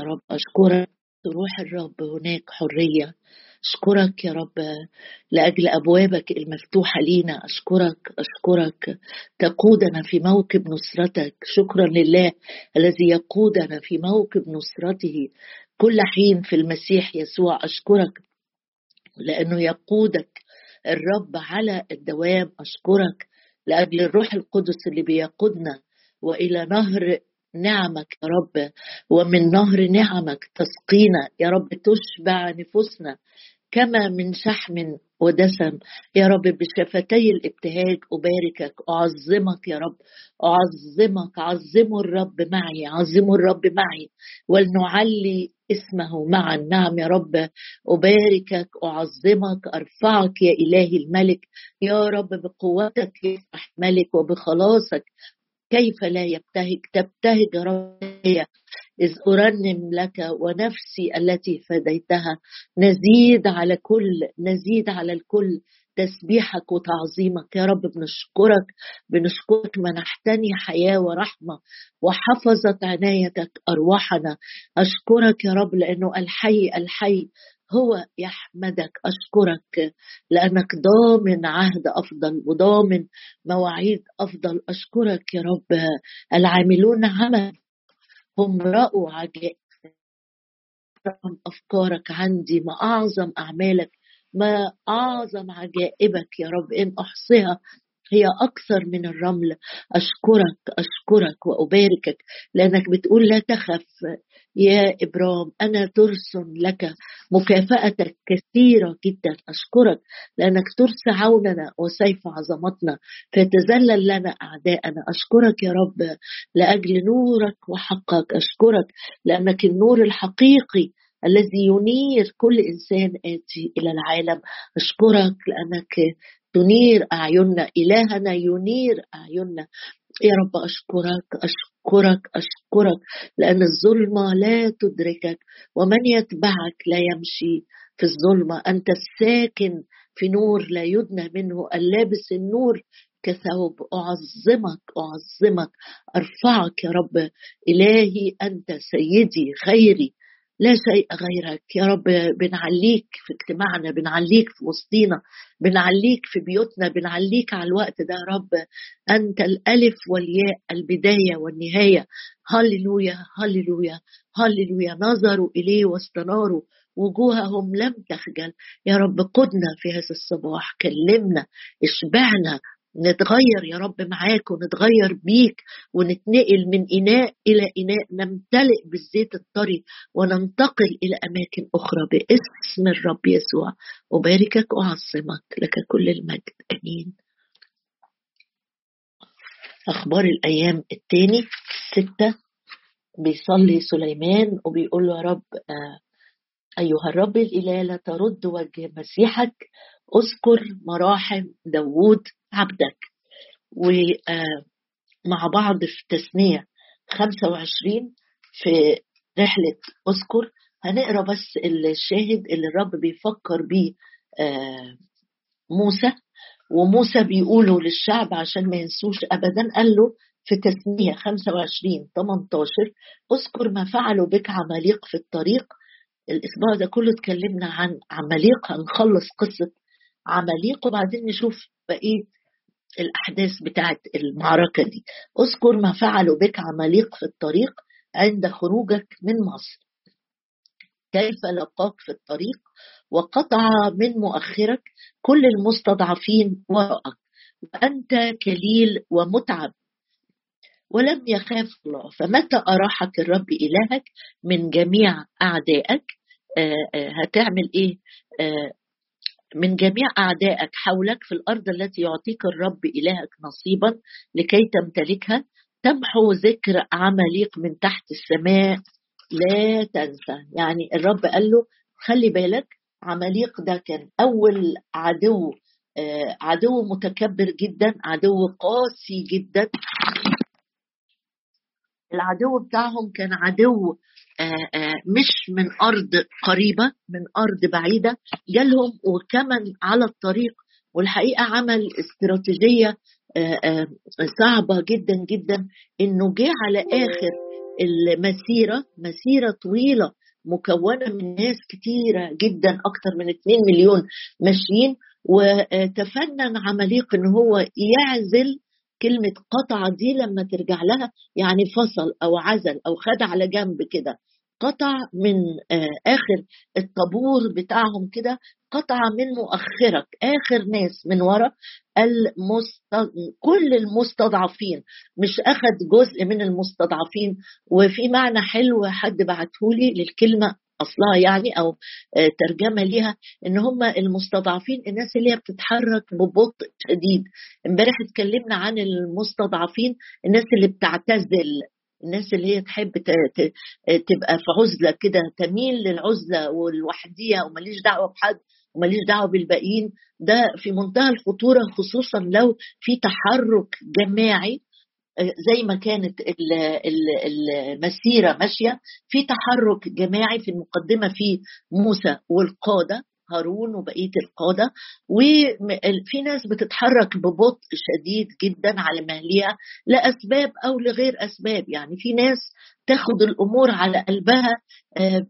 يا رب أشكرك. روح الرب هناك حرية. أشكرك يا رب. لأجل أبوابك المفتوحة لينا أشكرك أشكرك. تقودنا في موكب نصرتك. شكرا لله الذي يقودنا في موكب نصرته. كل حين في المسيح يسوع أشكرك لأنه يقودك الرب على الدوام. أشكرك لأجل الروح القدس اللي بيقودنا وإلى نهر نعمك يا رب ومن نهر نعمك تسقينا. يا رب تشبع نفوسنا كما من شحم ودسم. يا رب بشفتي الابتهاج أباركك أعظمك يا رب أعظمك عظموا الرب معي عظموا الرب معي ولنعلي اسمه معا. نعم يا رب أباركك أعظمك أرفعك يا إلهي الملك. يا رب بقوتك يفرح ملك وبخلاصك كيف لا يبتهج تبتهج ربي إذ أرنم لك ونفسي التي فديتها. نزيد على كل نزيد على الكل تسبيحك وتعظيمك. يا رب بنشكرك بنشكرك منحتني حياة ورحمة وحفظت عنايتك أرواحنا. أشكرك يا رب لأنه الحي الحي هو يحمدك أشكرك لأنك ضامن عهد أفضل وضامن مواعيد أفضل. أشكرك يا رب. العاملون عمل هم رأوا عجائب. أفكارك عندي ما أعظم أعمالك ما أعظم عجائبك يا رب. إن أحصيها هي أكثر من الرمل. أشكرك أشكرك وأباركك. لأنك بتقول لا تخف يا إبرام أنا ترس لك. مكافأتك كثيرة جدا. أشكرك لأنك ترس عوننا وسيف عظمتنا. فتذلل لنا أعداءنا. أشكرك يا رب لأجل نورك وحقك. أشكرك لأنك النور الحقيقي الذي ينير كل إنسان آتي إلى العالم. أشكرك لأنك تنير أعيننا إلهنا ينير أعيننا. يا رب أشكرك أشكرك أشكرك لأن الظلمه لا تدركك ومن يتبعك لا يمشي في الظلمة. أنت الساكن في نور لا يدنى منه اللابس النور كثوب. أعظمك أعظمك أرفعك يا رب. إلهي أنت سيدي خيري. لا شيء غيرك. يا رب بنعليك في اجتماعنا بنعليك في وسطينا بنعليك في بيوتنا بنعليك على الوقت ده يا رب. أنت الألف والياء البداية والنهاية. هللويا هللويا هللويا. نظروا إليه واستناروا. وجوههم لم تخجل. يا رب قدنا في هذا الصباح كلمنا اشبعنا نتغير يا رب معاك ونتغير بيك ونتنقل من إناء إلى إناء نمتلئ بالزيت الطري وننتقل إلى أماكن أخرى باسم الرب يسوع. أباركك وأعظمك لك كل المجد. أمين. أخبار الأيام الثاني ستة بيصلي سليمان وبيقول له يا رب آه أيها الرب الإله لا ترد وجه مسيحك اذكر مراحم داوود عبدك ومع بعض في تثنية 25 في رحلة اذكر. هنقرأ بس الشاهد اللي الرب بيفكر بيه موسى وموسى بيقوله للشعب عشان ما ينسوش ابدا قال له في تثنية 25 18 اذكر ما فعلوا بك عماليق في الطريق. الأسبوع ده كله اتكلمنا عن عماليق هنخلص قصة عماليق وبعدين نشوف بقية الأحداث بتاعت المعركة دي. اذكر ما فعلوا بك عماليق في الطريق عند خروجك من مصر. كيف لقاك في الطريق؟ وقطع من مؤخرك كل المستضعفين وراءك وأنت كليل ومتعب ولم يخاف الله. فمتى أراحك الرب إلهك من جميع أعدائك؟ هتعمل إيه؟ من جميع أعدائك حولك في الأرض التي يعطيك الرب إلهك نصيبا لكي تمتلكها. تمحو ذكر عمليق من تحت السماء. لا تنسى. يعني الرب قال له خلي بالك عمليق ده كان أول عدو عدو متكبر جدا عدو قاسي جدا. العدو بتاعهم كان عدو مش من أرض قريبة من أرض بعيدة جالهم وكمن على الطريق. والحقيقة عمل استراتيجية صعبة جدا جدا. إنه جه على آخر المسيرة مسيرة طويلة مكونة من ناس كتيرة جدا أكتر من 2 مليون ماشيين. وتفنن عمليق إن هو يعزل كلمة قطع دي لما ترجع لها يعني فصل أو عزل أو خد على جنب كده. قطع من آه، آخر الطابور بتاعهم كده قطع من مؤخرك آخر ناس من ورا المست... كل المستضعفين مش أخذ جزء من المستضعفين. وفي معنى حلو حد بعتهولي للكلمة؟ أصلها يعني أو آه، ترجمة ليها إن هم المستضعفين الناس اللي هي بتتحرك ببطء شديد. إمبارح اتكلمنا عن المستضعفين الناس اللي بتعتزل الناس اللي هي تحب تبقى في عزلة كده تميل للعزلة والوحدية وماليش دعوة بحد وماليش دعوة بالباقيين. ده في منتهى الخطورة خصوصا لو في تحرك جماعي. زي ما كانت المسيرة ماشية في تحرك جماعي في المقدمة في موسى والقادة هارون وبقية القادة. وفي ناس بتتحرك ببطء شديد جدا على مهلها لأسباب أو لغير أسباب. يعني في ناس تاخد الأمور على قلبها آه،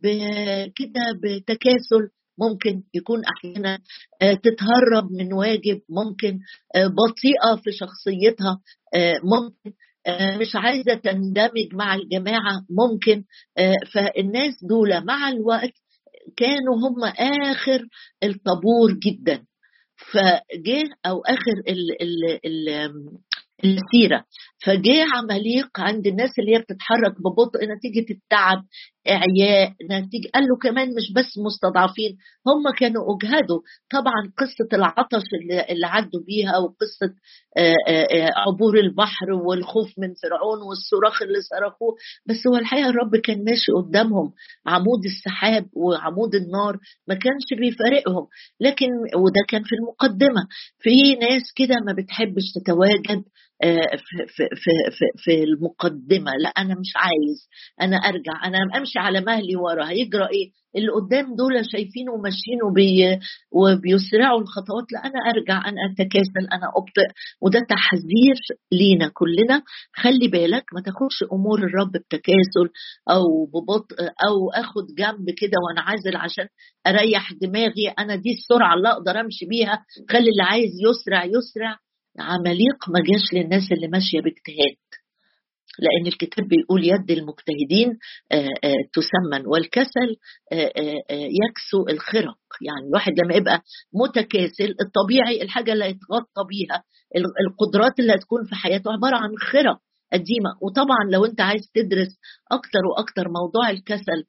كده بتكاسل ممكن يكون أحيانا آه، تتهرب من واجب ممكن آه، بطيئة في شخصيتها آه، ممكن مش عايزة تندمج مع الجماعة ممكن فالناس دول مع الوقت كانوا هم آخر الطابور جدا. فجه أو آخر ال ال ال السيرة. فجاء عماليق عند الناس اللي هي بتتحرك ببطء نتيجة التعب إعياء. نتيجه قال له كمان مش بس مستضعفين هم كانوا أجهدوا. طبعا قصة العطش اللي, عدوا بيها وقصة آه، آه، آه، عبور البحر والخوف من فرعون والصراخ اللي صرخوه. بس هو الحقيقة الرب كان ماشي قدامهم. عمود السحاب وعمود النار ما كانش بيفارقهم. لكن وده كان في المقدمة. في ناس كده ما بتحبش تتواجد. في, في, في, في المقدمة. لا أنا مش عايز. أنا أرجع. أنا أمشي على مهلي ورا. هيجرى إيه؟ اللي قدام دول شايفين وماشيين وبي وبيسرعوا الخطوات. لا أنا أرجع. أنا أتكاسل. أنا أبطئ. وده تحذير لينا كلنا. خلي بالك ما تاخدش أمور الرب بتكاسل أو ببطء أو أخد جنب كده وأنعزل عشان أريح دماغي. أنا دي السرعة اللي أقدر أمشي بيها. خلي اللي عايز يسرع يسرع. عماليق ما جاش للناس اللي ماشية باجتهاد. لأن الكتاب بيقول يد المجتهدين آه، آه، تسمن والكسل آه، يكسو الخرق. يعني الواحد لما يبقى متكاسل الطبيعي الحاجة اللي هيتغطى بيها القدرات اللي هتكون في حياته عبارة عن خرق قديمة. وطبعا لو أنت عايز تدرس أكتر وأكتر موضوع الكسل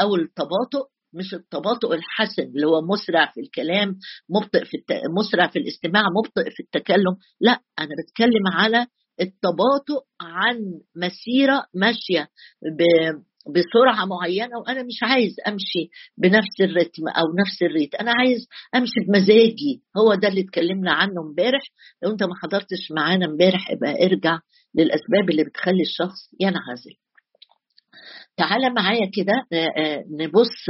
أو التباطؤ مش التباطؤ الحسن اللي هو مسرع في الكلام مبطئ في الت... مسرع في الاستماع مبطئ في التكلم. لا أنا بتكلم على التباطؤ عن مسيرة ماشية ب... بسرعة معينة وأنا مش عايز أمشي بنفس الرتم أو نفس الريت. أنا عايز أمشي بمزاجي. هو ده اللي اتكلمنا عنه امبارح. لو أنت ما حضرتش معانا امبارح ابقى ارجع للأسباب اللي بتخلي الشخص ينعزل. تعالى معايا كده آه، آه، نبص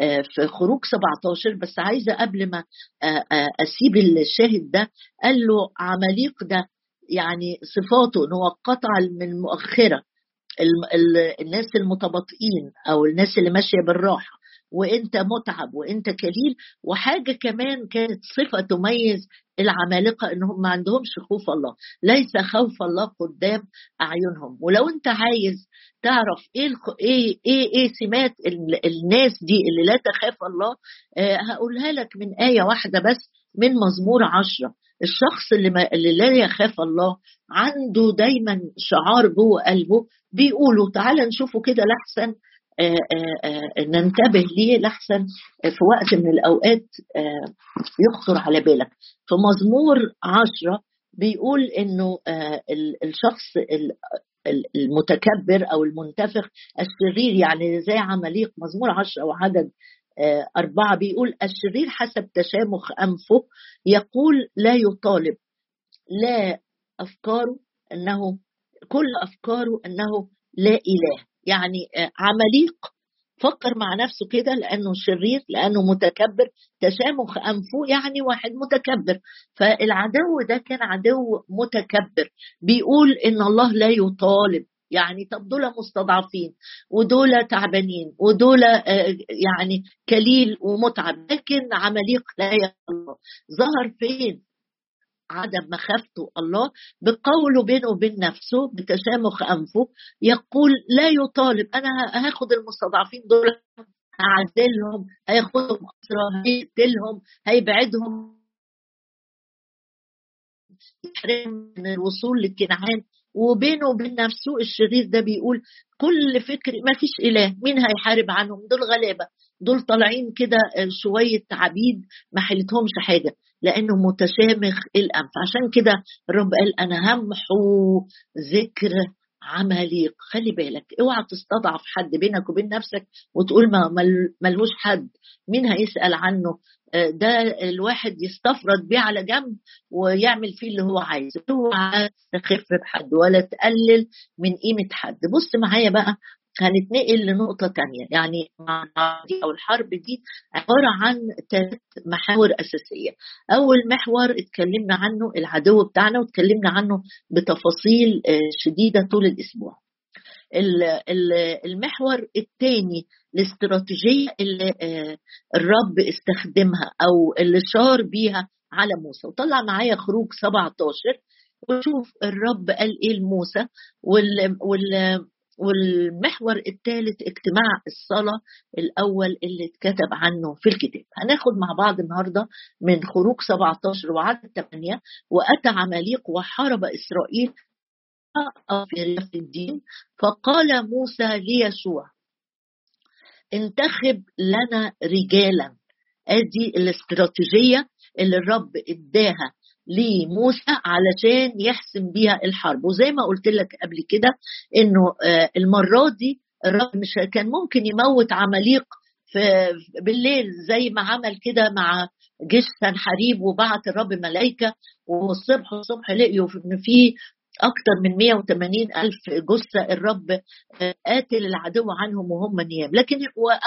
آه، في خروج 17 بس عايزة قبل ما أسيب الشاهد ده قال له عماليق ده يعني صفاته ان هو قطع من مؤخرة الناس المتباطئين أو الناس اللي ماشية بالراحة. وإنت متعب وإنت كليل وحاجة كمان كانت صفة تميز العمالقة انهم ما عندهمش خوف الله. ليس خوف الله قدام أعينهم. ولو أنت عايز تعرف إيه إيه إيه, إيه سمات الناس دي اللي لا تخاف الله آه هقولها لك من آية واحدة بس من مزمور عشرة. الشخص اللي, ما اللي لا يخاف الله عنده دايما شعار جوه قلبه بيقولوا تعالى نشوفه كده لحسن. ننتبه ليه لحسن في وقت من الأوقات يخطر على بالك. في مزمور عشرة بيقول إنه الشخص المتكبر أو المنتفخ الشرير يعني زي عمليق مزمور عشرة وعدد أربعة بيقول الشرير حسب تشامخ أنفه يقول لا يطالب لا أفكاره أنه كل أفكاره أنه لا إله. يعني آه، عمليق فكر مع نفسه كده لأنه شرير لأنه متكبر تشامخ أنفه يعني واحد متكبر. فالعدو ده كان عدو متكبر بيقول إن الله لا يطالب. يعني طب دول مستضعفين ودول تعبانين ودول آه، يعني كليل ومتعب لكن عمليق لا الله ظهر فين؟ عدم مخافته الله بقوله بينه وبين نفسه بتشامخ أنفه يقول لا يطالب أنا هاخد المستضعفين دول هعدلهم هياخدهم اسرى هيقتلهم هيبعدهم. يحرم من الوصول لكنعان وبينه وبين نفسه الشرير ده بيقول كل فكر ما فيش إله مين هيحارب عنهم؟ دول غلابة. دول طالعين كده شوية عبيد ما حلتهمش حاجة لأنه متشامخ الانف عشان كده الرب قال أنا همحو ذكر عماليق خلي بالك اوعى تستضعف حد بينك وبين نفسك وتقول ما ملهوش حد. مين هيسأل عنه؟ آه، ده الواحد يستفرد بيه على جنب ويعمل فيه اللي هو عايزه. اوعى تخف بحد ولا تقلل من قيمة حد. بص معايا بقى هنتنقل لنقطة تانية. يعني دي أو الحرب دي عبارة عن ثلاث محاور أساسية. أول محور اتكلمنا عنه العدو بتاعنا واتكلمنا عنه بتفاصيل آه، شديدة طول الأسبوع. المحور الثاني الاستراتيجية اللي آه، الرب استخدمها أو اللي شار بيها على موسى. وطلع معايا خروج 17 وشوف الرب قال إيه لموسى وال, والمحور الثالث اجتماع الصلاة الأول اللي اتكتب عنه في الكتاب. هناخد مع بعض النهاردة من خروج 17 وعدد 8 وأتى عماليق وحارب إسرائيل في الدين فقال موسى ليشوع انتخب لنا رجالا. ادي الاستراتيجية اللي الرب اداها لموسى علشان يحسم بيها الحرب. وزي ما قلت لك قبل كده إنه آه، المرة دي الرب مش كان ممكن يموت عماليق في بالليل زي ما عمل كده مع جيش سنحريب وبعت الرب ملائكة والصبح الصبح لقيوا إن في أكثر من 180 ألف جثة الرب آه، قاتل العدو عنهم وهم نيام. لكن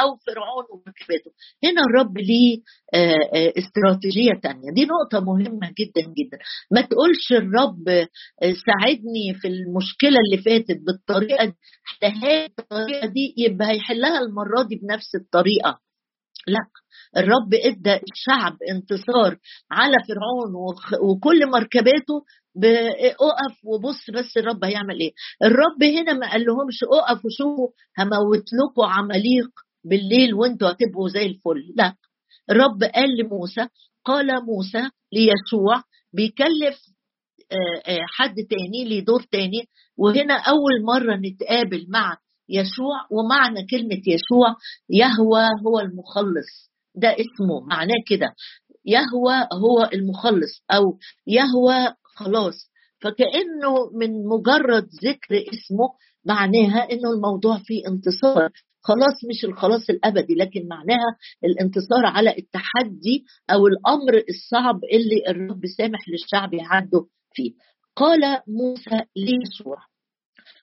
أو فرعون ومركباته هنا الرب ليه آه، آه، استراتيجية تانية. دي نقطة مهمة جدا جدا. ما تقولش الرب ساعدني في المشكلة اللي فاتت بالطريقة دي. الطريقة دي يبقى هيحلها المرة دي بنفس الطريقة. لا الرب إدى الشعب انتصار على فرعون وكل مركباته أقف وبص بس الرب هيعمل إيه؟ الرب هنا ما قال لهمش أقف وشوفوا هموت لكم عماليق بالليل وانتوا هتبقوا زي الفل. لا. الرب قال لموسى قال موسى ليشوع بيكلف حد تاني ليه دور تاني. وهنا أول مرة نتقابل مع يشوع ومعنى كلمة يشوع يهوى هو المخلص. ده اسمه معناه كده. يهوى هو المخلص أو يهوى خلاص. فكأنه من مجرد ذكر اسمه معناها إنه الموضوع فيه انتصار. خلاص مش الخلاص الأبدي لكن معناها الانتصار على التحدي أو الأمر الصعب اللي الرب سامح للشعب يعدوا فيه. قال موسى ليسوع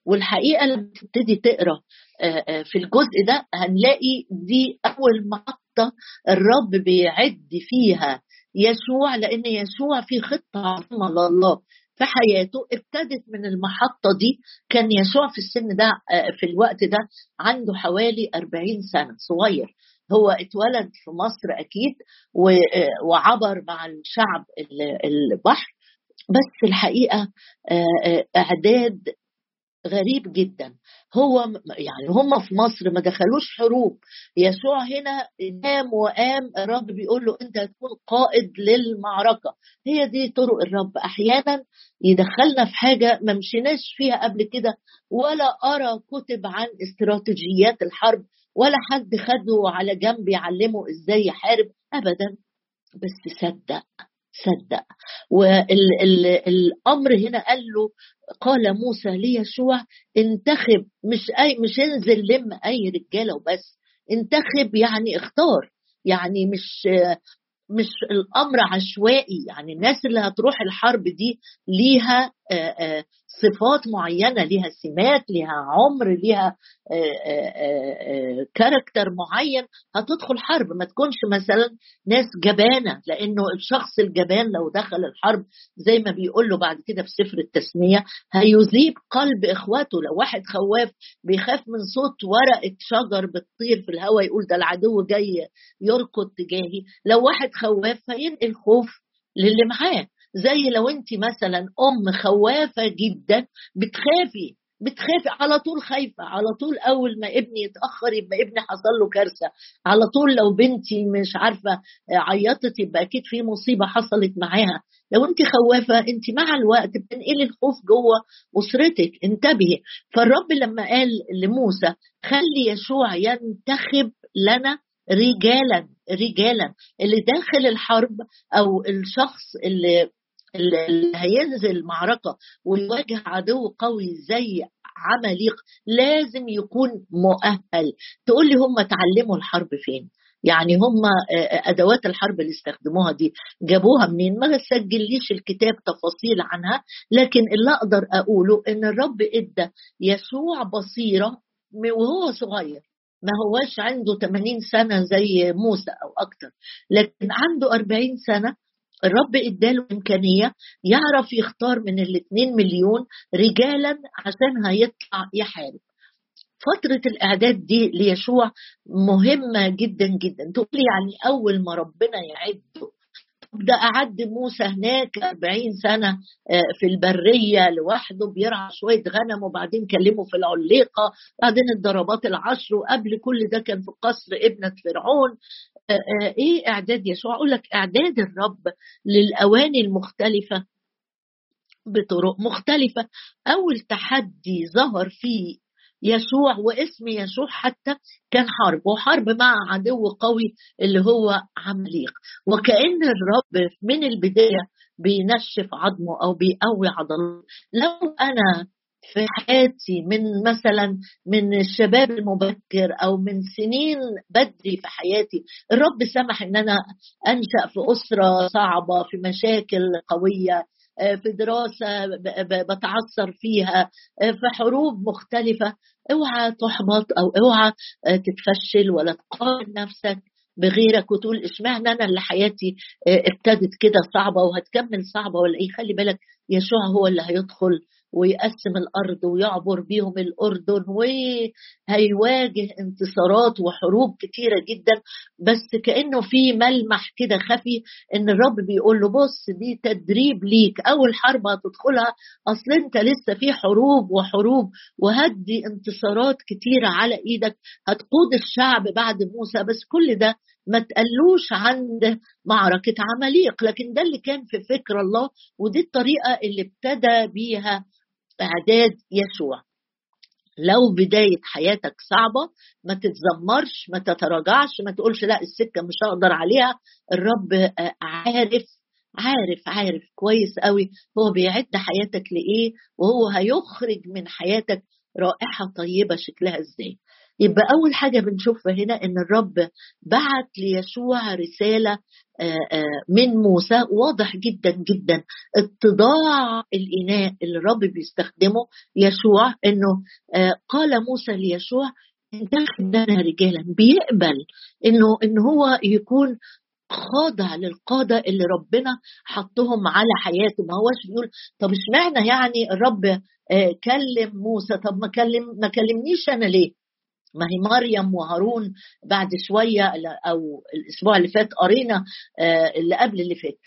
والحقيقة لما تبتدي تقرأ آه، آه، في الجزء ده هنلاقي دي أول محطه الرب بيعد فيها. يسوع لأن يسوع في خطة عظيمة لله. في حياته ابتدت من المحطة دي. كان يسوع في السن ده آه، في الوقت ده عنده حوالي 40 سنة صغير. هو اتولد في مصر أكيد وعبر مع الشعب البحر. بس الحقيقة إعداد غريب جدا. هو يعني هم في مصر ما دخلوش حروب. يسوع هنا نام وقام الرب بيقول له أنت هتكون قائد للمعركة. هي دي طرق الرب. أحيانا يدخلنا في حاجة ما مشيناش فيها قبل كده. ولا أرى كتب عن استراتيجيات الحرب ولا حد خده على جنب يعلمه إزاي يحارب ابدا. بس صدق. صدق. والامر هنا قال له قال موسى ليشوع انتخب مش اي مش انزل لم أي رجاله وبس انتخب يعني اختار. يعني مش مش الأمر عشوائي يعني الناس اللي هتروح الحرب دي ليها صفات معينة ليها سمات ليها عمر ليها كاركتر معين هتدخل حرب. ما تكونش مثلا ناس جبانة لأنه الشخص الجبان لو دخل الحرب زي ما بيقول له بعد كده في سفر التسمية هيذيب قلب إخواته. لو واحد خواف بيخاف من صوت ورقة شجر بتطير في الهواء يقول ده العدو جاي يركض تجاهي. لو واحد خواف هينقل خوف للي معاه. زي لو انت مثلا أم خوافة جدا بتخافي بتخافي على طول خايفة على طول أول ما ابني يتأخر يبقى ابني حصل له كارثة. على طول لو بنتي مش عارفة عيطت يبقى أكيد في مصيبة حصلت معاها. لو أنت خوافة أنت مع الوقت بتنقلي الخوف جوه أسرتك انتبهي. فالرب لما قال لموسى خلي يشوع ينتخب لنا رجالا رجالا. اللي داخل الحرب أو الشخص اللي اللي هينزل معركة ويواجه عدو قوي زي عماليق لازم يكون مؤهل. تقول لي هم اتعلموا الحرب فين؟ يعني هم أدوات الحرب اللي استخدموها دي جابوها منين؟ ما سجليش الكتاب تفاصيل عنها لكن اللي أقدر أقوله إن الرب إدى يسوع بصيرة وهو صغير ما هواش عنده 80 سنة زي موسى أو أكتر لكن عنده 40 سنة الرب إداله إمكانية يعرف يختار من الاثنين مليون رجالا عشان هيطلع يحارب فترة الإعداد دي ليشوع مهمة جدا جدا. تقول يعني أول ما ربنا يعده ده قعد موسى هناك 40 سنة في البرية لوحده بيرعى شوية غنم وبعدين كلمه في العليقة بعدين الضربات العشر وقبل كل ده كان في قصر ابنة فرعون. إيه إعداد يسوع؟ أقول لك إعداد الرب للأواني المختلفة بطرق مختلفة. أول تحدي ظهر فيه يشوع واسم يشوع حتى كان حرب وحرب مع عدو قوي اللي هو عمليق. وكأن الرب من البداية بينشف عظمه أو بيقوي عضلاته. لو أنا في حياتي من مثلا من الشباب المبكر أو من سنين بدري في حياتي الرب سمح إن أنا أنشأ في أسرة صعبة في مشاكل قوية في دراسة بتعثر فيها في حروب مختلفة. أوعى تحبط أو أوعى تتفشل ولا تقارن نفسك بغيرك وتقول إشمعنى أنا اللي حياتي ابتدت كده صعبة وهتكمل صعبة ولا إيه؟ خلي بالك يشوع هو اللي هيدخل ويقسم الأرض ويعبر بيهم الأردن وهيواجه انتصارات وحروب كتيرة جدا بس كأنه في ملمح كده خفي إن الرب بيقول له بص دي تدريب ليك أول حرب هتدخلها أصل أنت لسه في حروب وحروب وهدي انتصارات كتيرة على إيدك هتقود الشعب بعد موسى بس كل ده ما تقلوش عند معركة عماليق لكن ده اللي كان في فكر الله ودي الطريقة اللي ابتدى بيها إعداد يشوع لو بداية حياتك صعبة ما تتذمرش ما تتراجعش ما تقولش لا السكة مش هقدر عليها. الرب عارف عارف عارف كويس قوي هو بيعد حياتك لإيه وهو هيخرج من حياتك رائحة طيبة شكلها إزاي. يبقى أول حاجة بنشوفها هنا إن الرب بعت ليشوع رسالة من موسى واضح جدا جدا. اتضاع الإناء اللي الرب بيستخدمه يشوع إنه قال موسى انتخب لنا رجالا بيقبل إنه إن هو يكون خاضع للقادة اللي ربنا حطهم على حياته. ما هوش بيقول طب اشمعنى يعني الرب كلم موسى؟ طب ما كلم ما كلمنيش أنا ليه؟ ما هي مريم وهارون بعد شوية أو الأسبوع اللي فات قرينا اللي قبل اللي فات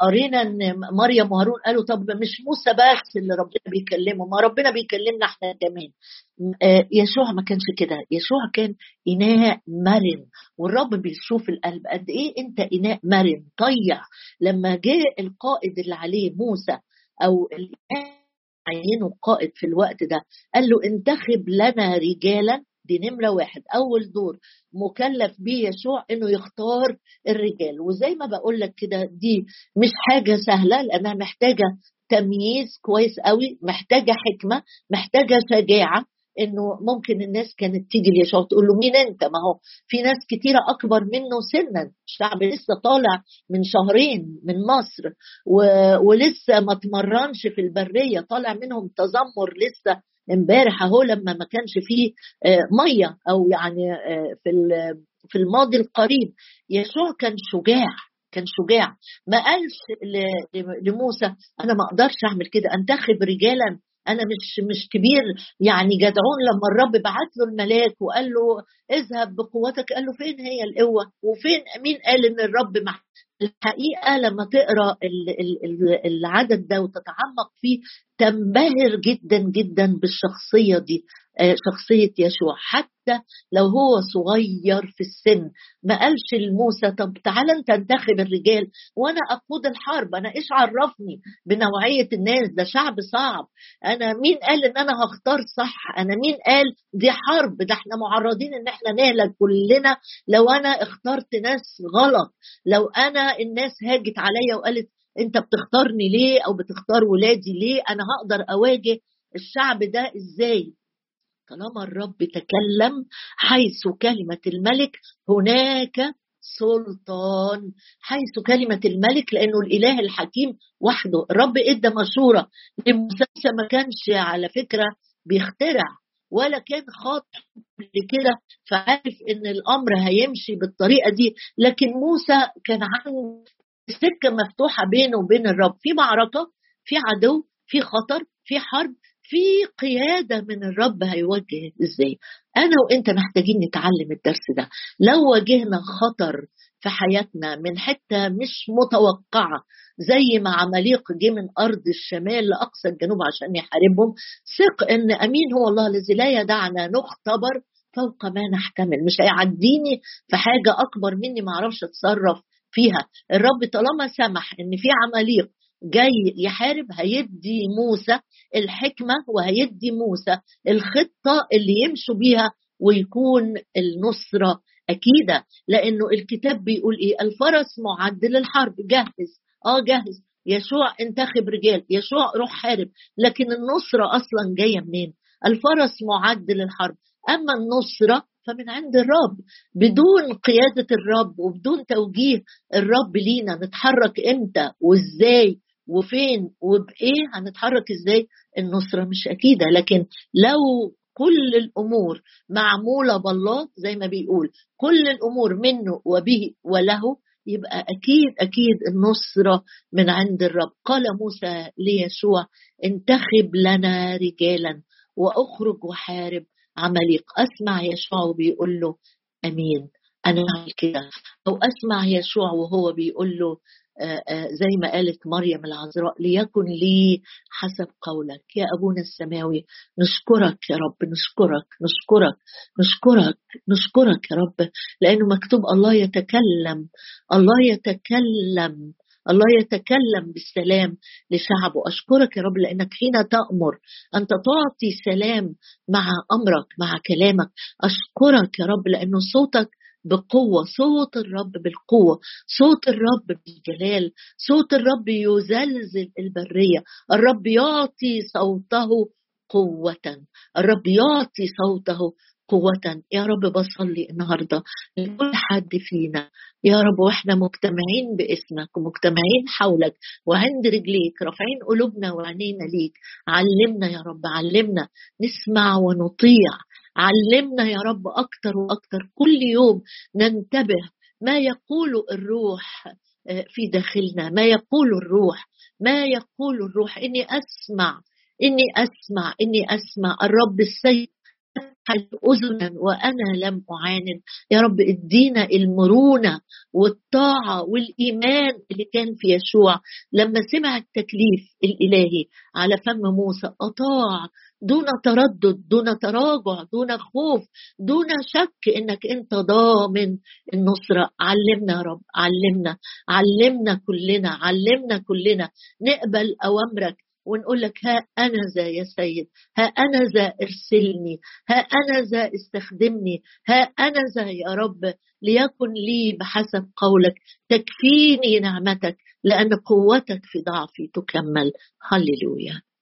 قرينا إن مريم وهارون قالوا طب مش موسى بس اللي ربنا بيكلمه ما ربنا بيكلمنا إحنا كمان. يشوع ما كانش كده يشوع كان إناء مرن والرب بيشوف القلب قد إيه أنت إناء مرن. طيع لما جاء القائد اللي عليه موسى أو عينه قائد في الوقت ده قال له انتخب لنا رجالا دي نمرة واحد. أول دور مكلف بيه يشوع إنه يختار الرجال. وزي ما بقول لك كده دي مش حاجة سهلة لأنها محتاجة تمييز كويس قوي محتاجة حكمة محتاجة شجاعة إنه ممكن الناس كانت تيجي ليشوع تقول له مين أنت؟ ما هو في ناس كتيرة أكبر منه سنا. الشعب لسه طالع من شهرين من مصر و... ولسه ما تمرنش في البرية طالع منهم تذمر لسه امبارح اهو لما ما كانش فيه آه، مية أو يعني آه، في في الماضي القريب. يسوع كان شجاع كان شجاع. ما قالش لموسى أنا ما أقدرش أعمل كده انتخب رجالا أنا مش مش كبير يعني جدعون. لما الرب بعت له الملاك وقال له اذهب بقوتك قال له فين هي القوة؟ وفين مين قال إن الرب مع الحقيقة لما تقرأ العدد ده وتتعمق فيه تنبهر جدا جدا بالشخصية دي. آه، شخصية يشوع حتى لو هو صغير في السن ما قالش لموسى طب تعالى أنت انتخب الرجال وأنا أقود الحرب أنا إيش عرفني بنوعية الناس؟ ده شعب صعب. أنا مين قال إن أنا هختار صح؟ أنا مين قال دي حرب؟ ده إحنا معرضين إن إحنا نهلك كلنا لو أنا اخترت ناس غلط. لو أنا الناس هاجت عليا وقالت أنت بتختارني ليه أو بتختار ولادي ليه؟ أنا هقدر أواجه الشعب ده إزاي؟ طالما الرب تكلم حيث كلمة الملك هناك سلطان حيث كلمة الملك لأنه الإله الحكيم وحده. الرب إدى مشورة لموسى ما كانش على فكرة بيخترع ولا كان خاطئ لكده فعارف إن الأمر هيمشي بالطريقة دي. لكن موسى كان عنده سكة مفتوحة بينه وبين الرب. في معركة في عدو في خطر في حرب في قيادة من الرب هيوجه إزاي؟ أنا وأنت محتاجين نتعلم الدرس ده. لو واجهنا خطر في حياتنا من حتة مش متوقعة زي ما عماليق جه من أرض الشمال لأقصى الجنوب عشان يحاربهم ثق إن أمين هو الله الذي لا يدعنا نختبر فوق ما نحتمل. مش هيعديني في حاجة أكبر مني ما أعرفش أتصرف فيها. الرب طالما سمح إن في عماليق جاي يحارب هيدي موسى الحكمة وهيدي موسى الخطة اللي يمشوا بيها ويكون النصرة أكيدة. لأنه الكتاب بيقول إيه؟ الفرس معد للحرب. جهز. آه جهز. يشوع انتخب رجال. يشوع روح حارب. لكن النصرة أصلا جاية منين؟ الفرس معد للحرب. أما النصرة فمن عند الرب. بدون قيادة الرب وبدون توجيه الرب لينا نتحرك إمتى وإزاي؟ وفين وبإيه هنتحرك إزاي؟ النصرة مش أكيدة لكن لو كل الأمور معمولة بالله زي ما بيقول كل الأمور منه وبه وله يبقى أكيد أكيد النصرة من عند الرب. قال موسى ليشوع انتخب لنا رجالا وأخرج وحارب عمليق أسمع يشوع بيقول له آمين. أنا هعمل كده. أو أسمع يشوع وهو بيقول له زي ما قالت مريم العذراء ليكن لي حسب قولك. يا أبونا السماوي نشكرك يا رب نشكرك نشكرك نشكرك نشكرك يا رب لأنه مكتوب الله يتكلم الله يتكلم الله يتكلم بالسلام لشعبه. أشكرك يا رب لأنك حين تأمر أنت تعطي سلام مع أمرك مع كلامك أشكرك يا رب لأنه صوتك بقوة صوت الرب بالقوة صوت الرب بالجلال صوت الرب يزلزل البرية. الرب يعطي صوته قوة. الرب يعطي صوته قوة. يا رب بصلي النهاردة. لكل حد فينا يا رب وإحنا مجتمعين باسمك ومجتمعين حولك وعند رجليك رافعين قلوبنا وعينينا ليك. علمنا يا رب علمنا نسمع ونطيع. علمنا يا رب أكتر وأكتر. كل يوم ننتبه ما يقول الروح آه، في داخلنا ما يقول الروح ما يقول الروح. إني أسمع إني أسمع إني أسمع. الرب السيد أذنا وأنا لم أعاند. يا رب ادينا المرونة والطاعة والإيمان اللي كان في يشوع لما سمع التكليف الإلهي على فم موسى أطاع دون تردد دون تراجع دون خوف دون شك إنك أنت ضامن النصره علمنا يا رب علمنا علمنا كلنا علمنا كلنا. نقبل أوامرك ونقول لك ها أنا ذا يا سيد ها أنا ذا ارسلني ها أنا ذا استخدمني ها أنا ذا يا رب ليكن لي بحسب قولك تكفيني نعمتك لأن قوتك في ضعفي تكمل. هللويا.